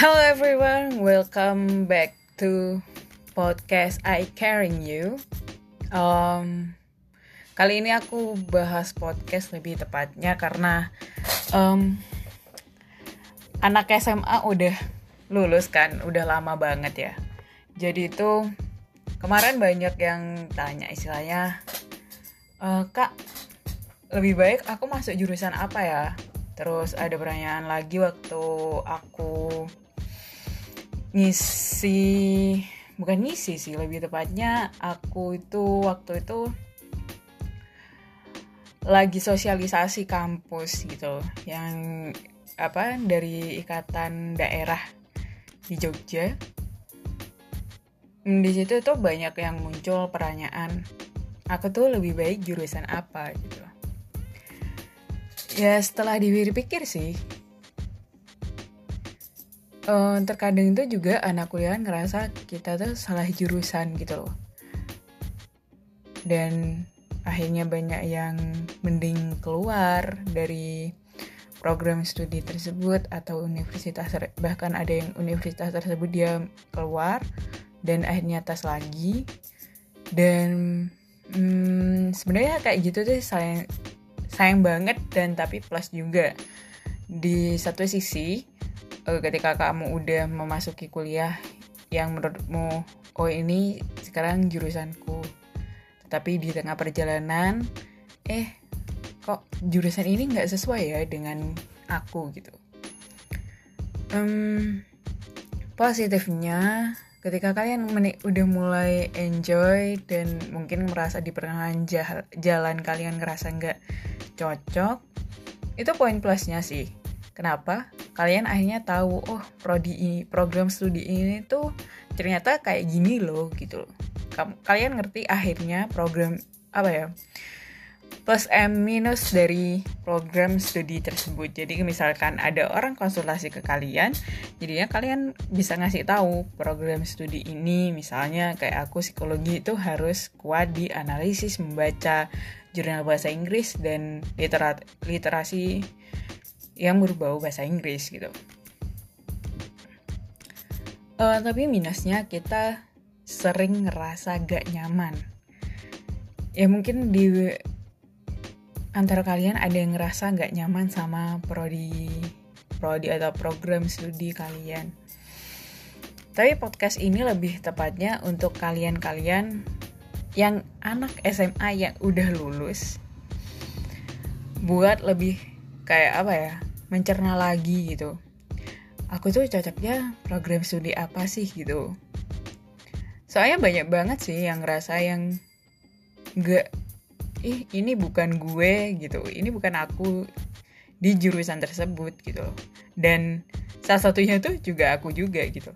Hello everyone, welcome back to podcast I Caring You. Um, kali ini aku bahas podcast lebih tepatnya karena um, anak SMA udah lulus kan, udah lama banget ya. Jadi itu kemarin banyak yang tanya istilahnya, e, kak lebih baik aku masuk jurusan apa ya? Terus ada pertanyaan lagi waktu aku ngisi bukan ngisi sih lebih tepatnya aku itu waktu itu lagi sosialisasi kampus gitu yang apa dari ikatan daerah di Jogja. Di situ tuh banyak yang muncul pertanyaan aku tuh lebih baik jurusan apa? gitu. Ya setelah dipikir-pikir sih uh, terkadang itu juga anak kuliah ngerasa kita tuh salah jurusan gitu loh. Dan akhirnya banyak yang mending keluar dari program studi tersebut atau universitas bahkan ada yang universitas tersebut dia keluar dan akhirnya tes lagi. Dan hmm, sebenarnya kayak gitu tuh sayang sayang banget dan tapi plus juga di satu sisi uh, ketika kamu udah memasuki kuliah yang menurutmu oh ini sekarang jurusanku. Tetapi di tengah perjalanan eh kok jurusan ini nggak sesuai ya dengan aku gitu. Um, positifnya ketika kalian udah mulai enjoy dan mungkin merasa di pertengahan jalan kalian ngerasa nggak cocok itu poin plusnya sih kenapa? Kalian akhirnya tahu oh prodi ini program studi ini tuh ternyata kayak gini loh gitu loh. Kalian ngerti akhirnya program apa ya plus M minus dari program studi tersebut. Jadi misalkan ada orang konsultasi ke kalian, jadinya kalian bisa ngasih tahu program studi ini. Misalnya kayak aku psikologi itu harus kuat di analisis membaca jurnal bahasa Inggris dan literat literasi yang berbau bahasa Inggris gitu. Uh, tapi minusnya kita sering ngerasa gak nyaman. Ya mungkin di antara kalian ada yang ngerasa gak nyaman sama prodi prodi atau program studi kalian. Tapi podcast ini lebih tepatnya untuk kalian-kalian yang anak SMA yang udah lulus buat lebih kayak apa ya mencerna lagi gitu. Aku tuh cocoknya program studi apa sih gitu. Soalnya banyak banget sih yang ngerasa yang gak ih ini bukan gue gitu. Ini bukan aku di jurusan tersebut gitu. Dan salah satunya tuh juga aku juga gitu.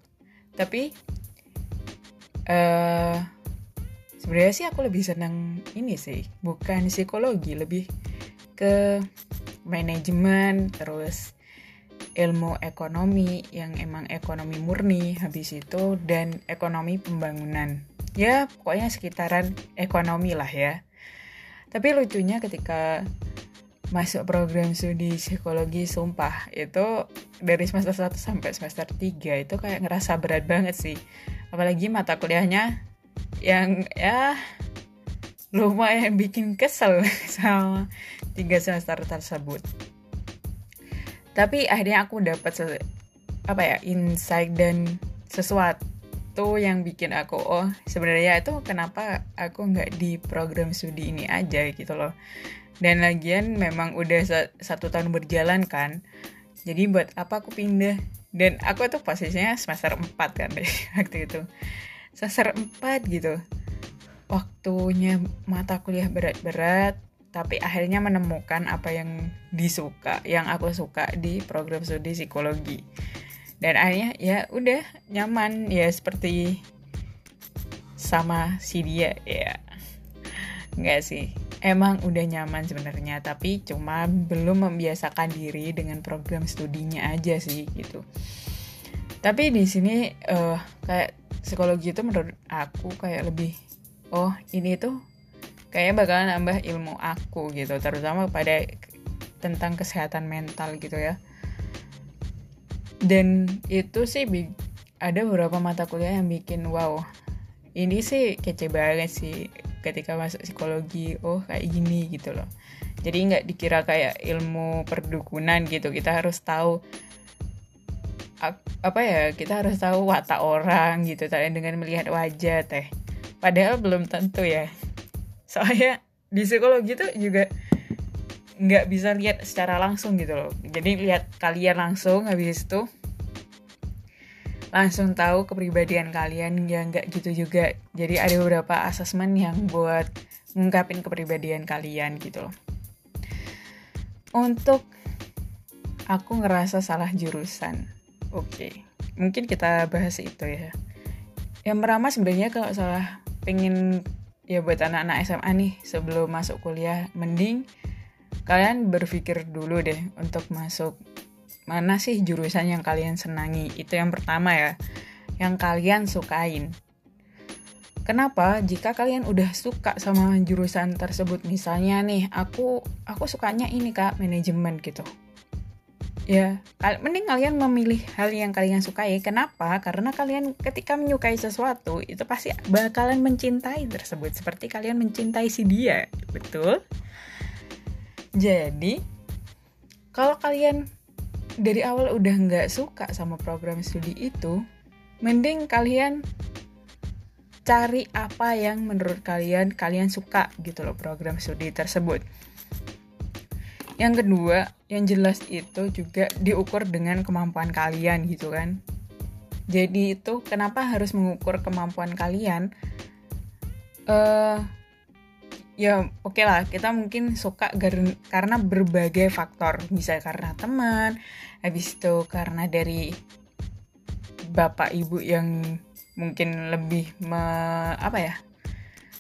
Tapi uh, sebenarnya sih aku lebih senang ini sih bukan psikologi lebih ke manajemen terus ilmu ekonomi yang emang ekonomi murni habis itu dan ekonomi pembangunan. Ya pokoknya sekitaran ekonomi lah ya. Tapi lucunya ketika masuk program studi psikologi sumpah itu dari semester 1 sampai semester 3 itu kayak ngerasa berat banget sih. Apalagi mata kuliahnya yang ya lumayan bikin kesel sama tiga semester tersebut. Tapi akhirnya aku dapat apa ya insight dan sesuatu yang bikin aku oh sebenarnya itu kenapa aku nggak di program studi ini aja gitu loh. Dan lagian memang udah satu tahun berjalan kan. Jadi buat apa aku pindah? Dan aku tuh posisinya semester 4 kan deh waktu itu. Semester 4 gitu. Waktunya mata kuliah berat-berat tapi akhirnya menemukan apa yang disuka yang aku suka di program studi psikologi. Dan akhirnya ya udah nyaman. Ya seperti sama si dia ya. Nggak sih. Emang udah nyaman sebenarnya tapi cuma belum membiasakan diri dengan program studinya aja sih gitu. Tapi di sini uh, kayak psikologi itu menurut aku kayak lebih oh ini tuh kayaknya bakalan nambah ilmu aku gitu terutama pada tentang kesehatan mental gitu ya. Dan itu sih ada beberapa mata kuliah yang bikin wow ini sih kece banget sih ketika masuk psikologi oh kayak gini gitu loh. Jadi nggak dikira kayak ilmu perdukunan gitu kita harus tahu apa ya kita harus tahu watak orang gitu dengan melihat wajah teh. Padahal belum tentu ya soalnya di psikologi tuh juga nggak bisa lihat secara langsung gitu loh. Jadi lihat kalian langsung habis itu langsung tahu kepribadian kalian ya nggak gitu juga. Jadi ada beberapa asesmen yang buat ngungkapin kepribadian kalian gitu loh. Untuk aku ngerasa salah jurusan. Oke mungkin kita bahas itu ya. Yang pertama sebenarnya kalau salah pengen ya buat anak-anak SMA nih sebelum masuk kuliah mending kalian berpikir dulu deh untuk masuk mana sih jurusan yang kalian senangi. Itu yang pertama ya yang kalian sukain. Kenapa? Jika kalian udah suka sama jurusan tersebut misalnya nih aku aku sukanya ini kak manajemen gitu ya mending kalian memilih hal yang kalian sukai. Kenapa? Karena kalian ketika menyukai sesuatu itu pasti bakalan mencintai tersebut. Seperti kalian mencintai si dia. Betul? Jadi kalau kalian dari awal udah nggak suka sama program studi itu, mending kalian cari apa yang menurut kalian kalian suka gitu loh program studi tersebut. Yang kedua, yang jelas itu juga diukur dengan kemampuan kalian gitu kan. Jadi itu kenapa harus mengukur kemampuan kalian? Uh, ya oke okay lah kita mungkin suka karena berbagai faktor bisa karena teman habis itu karena dari bapak ibu yang mungkin lebih me, apa ya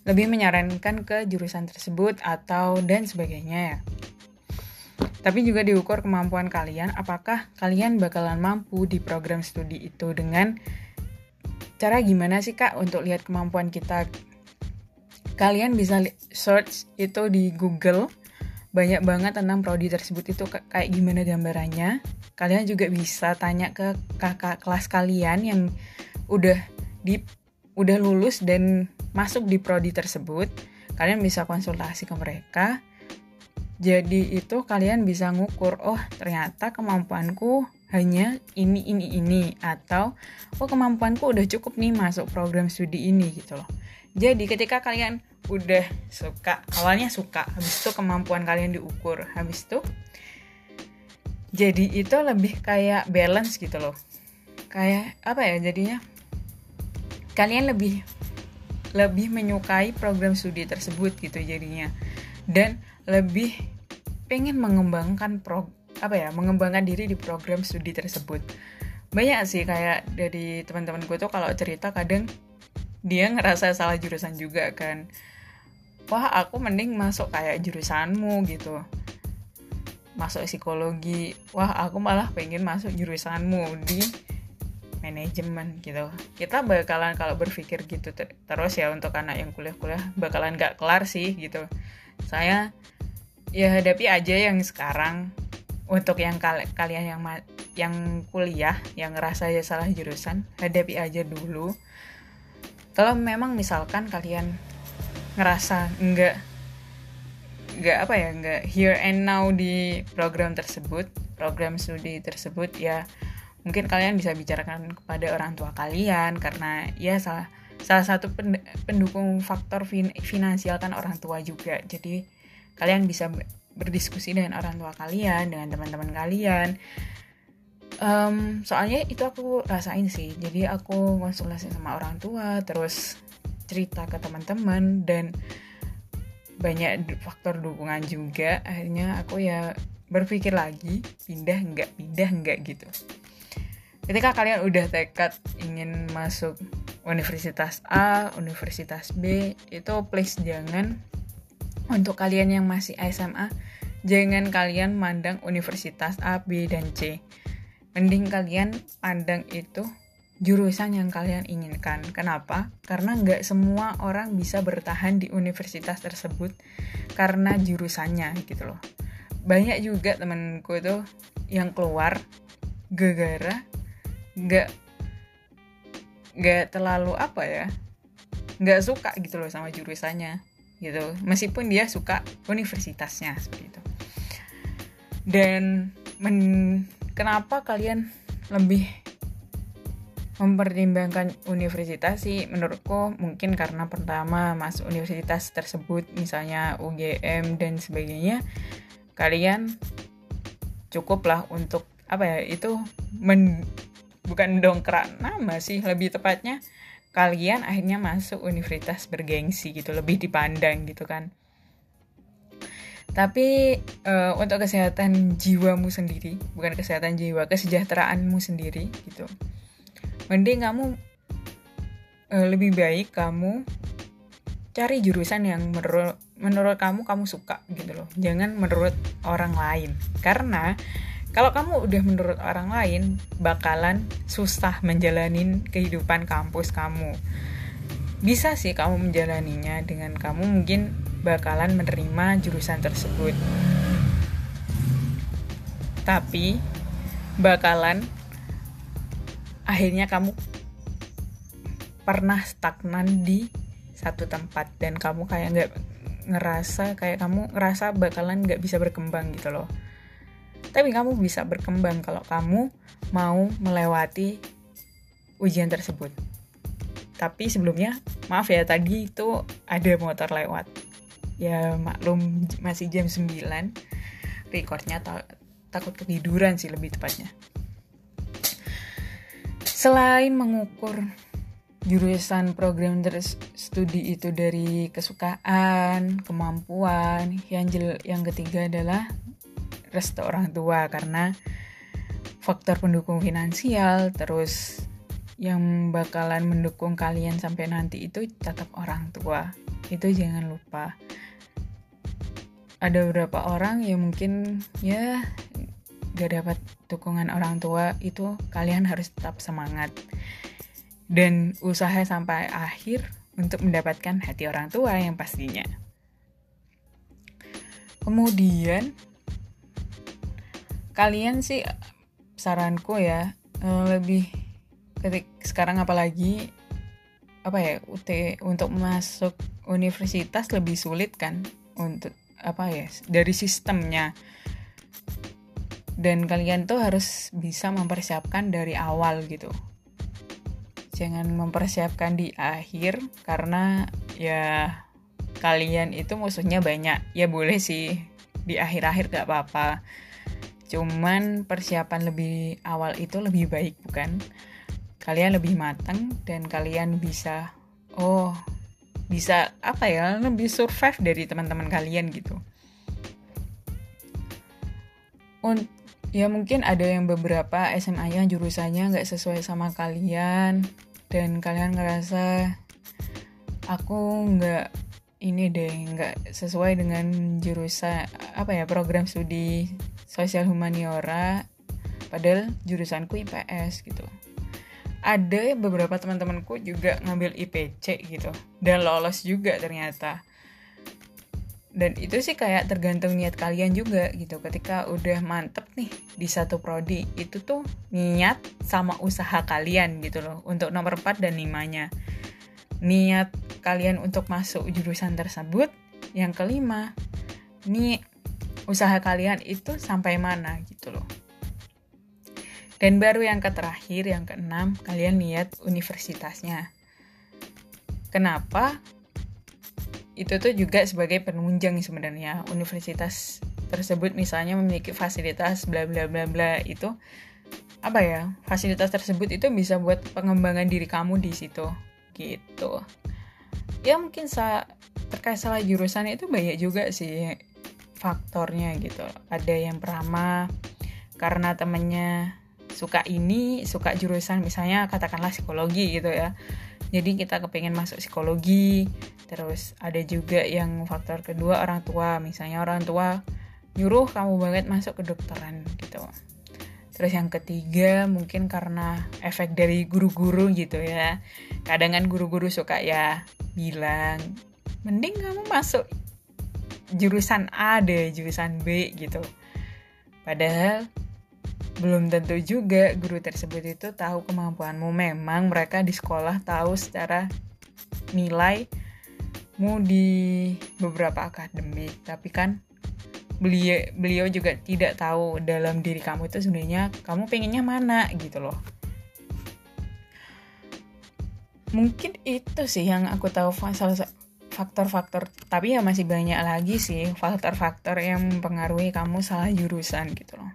lebih menyarankan ke jurusan tersebut atau dan sebagainya ya tapi juga diukur kemampuan kalian apakah kalian bakalan mampu di program studi itu dengan cara gimana sih kak untuk lihat kemampuan kita kalian bisa search itu di Google banyak banget tentang prodi tersebut itu kayak gimana gambarannya. Kalian juga bisa tanya ke kakak kelas kalian yang udah di udah lulus dan masuk di prodi tersebut. Kalian bisa konsultasi ke mereka. Jadi itu kalian bisa ngukur, oh ternyata kemampuanku hanya ini ini ini atau oh kemampuanku udah cukup nih masuk program studi ini gitu loh. Jadi ketika kalian udah suka, awalnya suka, habis itu kemampuan kalian diukur, habis itu jadi itu lebih kayak balance gitu loh. Kayak apa ya jadinya? Kalian lebih lebih menyukai program studi tersebut gitu jadinya. Dan lebih pengen mengembangkan pro apa ya mengembangkan diri di program studi tersebut. Banyak sih kayak dari teman-teman gue tuh kalau cerita kadang dia ngerasa salah jurusan juga kan. Wah aku mending masuk kayak jurusanmu gitu. Masuk psikologi. Wah aku malah pengen masuk jurusanmu di manajemen gitu. Kita bakalan kalau berpikir gitu ter terus ya untuk anak yang kuliah-kuliah bakalan gak kelar sih gitu. Saya ya hadapi aja yang sekarang. Untuk yang kal kalian yang yang kuliah yang ngerasa ya salah jurusan hadapi aja dulu. Kalau memang misalkan kalian ngerasa enggak enggak apa ya enggak here and now di program tersebut program studi tersebut ya mungkin kalian bisa bicarakan kepada orang tua kalian karena ya salah salah satu pendukung faktor fin finansial kan orang tua juga. Jadi kalian bisa berdiskusi dengan orang tua kalian dengan teman-teman kalian. Um, soalnya itu aku rasain sih. Jadi aku konsultasi sama orang tua terus cerita ke teman-teman dan banyak faktor dukungan juga. Akhirnya aku ya berpikir lagi pindah enggak pindah enggak gitu. Ketika kalian udah tekad ingin masuk universitas A, universitas B itu please jangan untuk kalian yang masih SMA jangan kalian mandang universitas A, B, dan C mending kalian pandang itu jurusan yang kalian inginkan. Kenapa? Karena nggak semua orang bisa bertahan di universitas tersebut karena jurusannya gitu loh. Banyak juga temenku tuh yang keluar gara-gara nggak nggak terlalu apa ya nggak suka gitu loh sama jurusannya gitu. Meskipun dia suka universitasnya seperti itu. Dan men, kenapa kalian lebih mempertimbangkan universitas sih? Menurutku mungkin karena pertama masuk universitas tersebut misalnya UGM dan sebagainya kalian cukuplah untuk apa ya itu men, bukan dongkrak nama sih lebih tepatnya kalian akhirnya masuk universitas bergengsi gitu lebih dipandang gitu kan. Tapi uh, untuk kesehatan jiwamu sendiri bukan kesehatan jiwa kesejahteraanmu sendiri gitu mending kamu uh, lebih baik kamu cari jurusan yang menurut menurut kamu kamu suka gitu loh. Jangan menurut orang lain. Karena kalau kamu udah menurut orang lain, bakalan susah menjalanin kehidupan kampus kamu. Bisa sih kamu menjalaninya dengan kamu mungkin bakalan menerima jurusan tersebut. Tapi bakalan akhirnya kamu pernah stagnan di satu tempat dan kamu kayak nggak ngerasa kayak kamu ngerasa bakalan nggak bisa berkembang gitu loh tapi kamu bisa berkembang kalau kamu mau melewati ujian tersebut. Tapi sebelumnya, maaf ya tadi itu ada motor lewat. Ya maklum masih jam 9. Recordnya ta takut ketiduran sih lebih tepatnya. Selain mengukur jurusan program studi itu dari kesukaan, kemampuan, yang yang ketiga adalah restu orang tua karena faktor pendukung finansial terus yang bakalan mendukung kalian sampai nanti itu tetap orang tua. Itu jangan lupa. Ada beberapa orang yang mungkin ya gak dapat dukungan orang tua itu kalian harus tetap semangat dan usaha sampai akhir untuk mendapatkan hati orang tua yang pastinya. Kemudian kalian sih saranku ya eh, lebih ketik sekarang apalagi apa ya UT untuk masuk universitas lebih sulit kan untuk apa ya dari sistemnya. Dan kalian tuh harus bisa mempersiapkan dari awal gitu. Jangan mempersiapkan di akhir karena ya kalian itu musuhnya banyak. Ya boleh sih di akhir-akhir gak apa-apa Cuman persiapan lebih awal itu lebih baik bukan? Kalian lebih matang dan kalian bisa oh bisa apa ya lebih survive dari teman-teman kalian gitu. Un ya mungkin ada yang beberapa SMA yang jurusannya nggak sesuai sama kalian dan kalian ngerasa aku nggak ini deh nggak sesuai dengan jurusan apa ya program studi sosial humaniora padahal jurusanku IPS gitu. Ada beberapa teman-temanku juga ngambil IPC gitu dan lolos juga ternyata. Dan itu sih kayak tergantung niat kalian juga gitu. Ketika udah mantep nih di satu prodi itu tuh niat sama usaha kalian gitu loh untuk nomor 4 dan 5 nya niat kalian untuk masuk jurusan tersebut yang kelima nih usaha kalian itu sampai mana gitu loh. Dan baru yang terakhir, yang keenam, kalian lihat universitasnya. Kenapa? Itu tuh juga sebagai penunjang sebenarnya. Universitas tersebut misalnya memiliki fasilitas bla bla bla bla itu apa ya? Fasilitas tersebut itu bisa buat pengembangan diri kamu di situ gitu. Ya mungkin sa terkait salah jurusan itu banyak juga sih faktornya gitu. Ada yang pertama karena temennya suka ini suka jurusan misalnya katakanlah psikologi gitu ya. Jadi kita kepengen masuk psikologi. Terus ada juga yang faktor kedua orang tua. Misalnya orang tua nyuruh kamu banget masuk ke dokteran gitu. Terus yang ketiga mungkin karena efek dari guru-guru gitu ya. Kadang kan guru-guru suka ya bilang mending kamu masuk jurusan A deh jurusan B gitu padahal belum tentu juga guru tersebut itu tahu kemampuanmu. Memang mereka di sekolah tahu secara nilai mu di beberapa akademik, tapi kan beliau beliau juga tidak tahu dalam diri kamu itu sebenarnya kamu pengennya mana gitu loh. Mungkin itu sih yang aku tahu salah faktor-faktor tapi ya masih banyak lagi sih faktor-faktor yang mempengaruhi kamu salah jurusan gitu loh.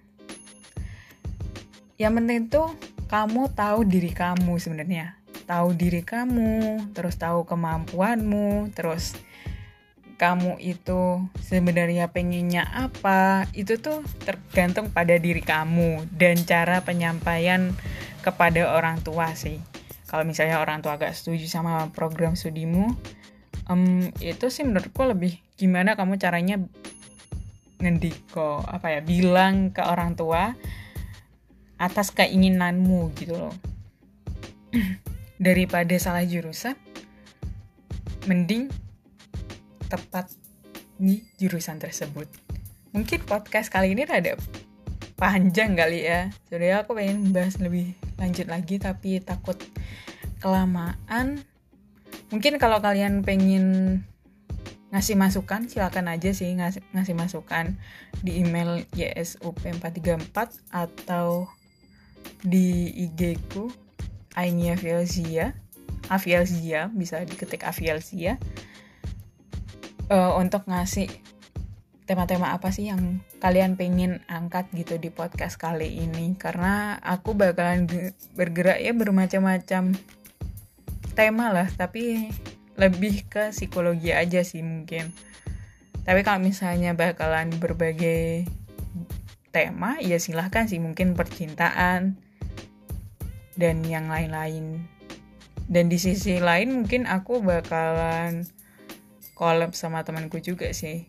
Yang penting tuh kamu tahu diri kamu sebenarnya. Tahu diri kamu terus tahu kemampuanmu terus kamu itu sebenarnya pengennya apa itu tuh tergantung pada diri kamu dan cara penyampaian kepada orang tua sih. Kalau misalnya orang tua agak setuju sama program studimu um, itu sih menurutku lebih gimana kamu caranya ngendiko apa ya bilang ke orang tua atas keinginanmu gitu loh. Daripada salah jurusan mending tepat di jurusan tersebut. Mungkin podcast kali ini ada panjang kali ya. Sebenarnya aku pengen bahas lebih lanjut lagi tapi takut kelamaan mungkin kalau kalian pengen ngasih masukan silakan aja sih ngasih, ngasih masukan di email ysup434 atau di IG ku Ainia Fielzia Afielzia bisa diketik Afielzia. Uh, untuk ngasih tema-tema apa sih yang kalian pengen angkat gitu di podcast kali ini? Karena aku bakalan bergerak ya bermacam-macam tema lah tapi lebih ke psikologi aja sih mungkin. Tapi kalau misalnya bakalan berbagai tema ya silahkan sih mungkin percintaan dan yang lain-lain. Dan di sisi lain mungkin aku bakalan collab sama temanku juga sih.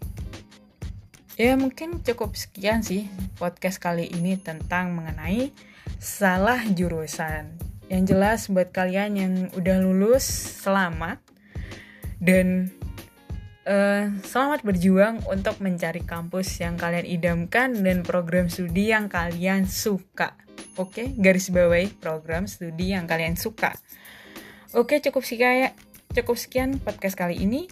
Ya mungkin cukup sekian sih podcast kali ini tentang mengenai salah jurusan yang jelas buat kalian yang udah lulus selamat dan uh, selamat berjuang untuk mencari kampus yang kalian idamkan dan program studi yang kalian suka Oke, okay? garis bawahi program studi yang kalian suka. Oke, okay, cukup sekian cukup sekian podcast kali ini.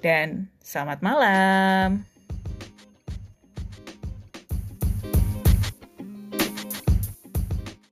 Dan selamat malam.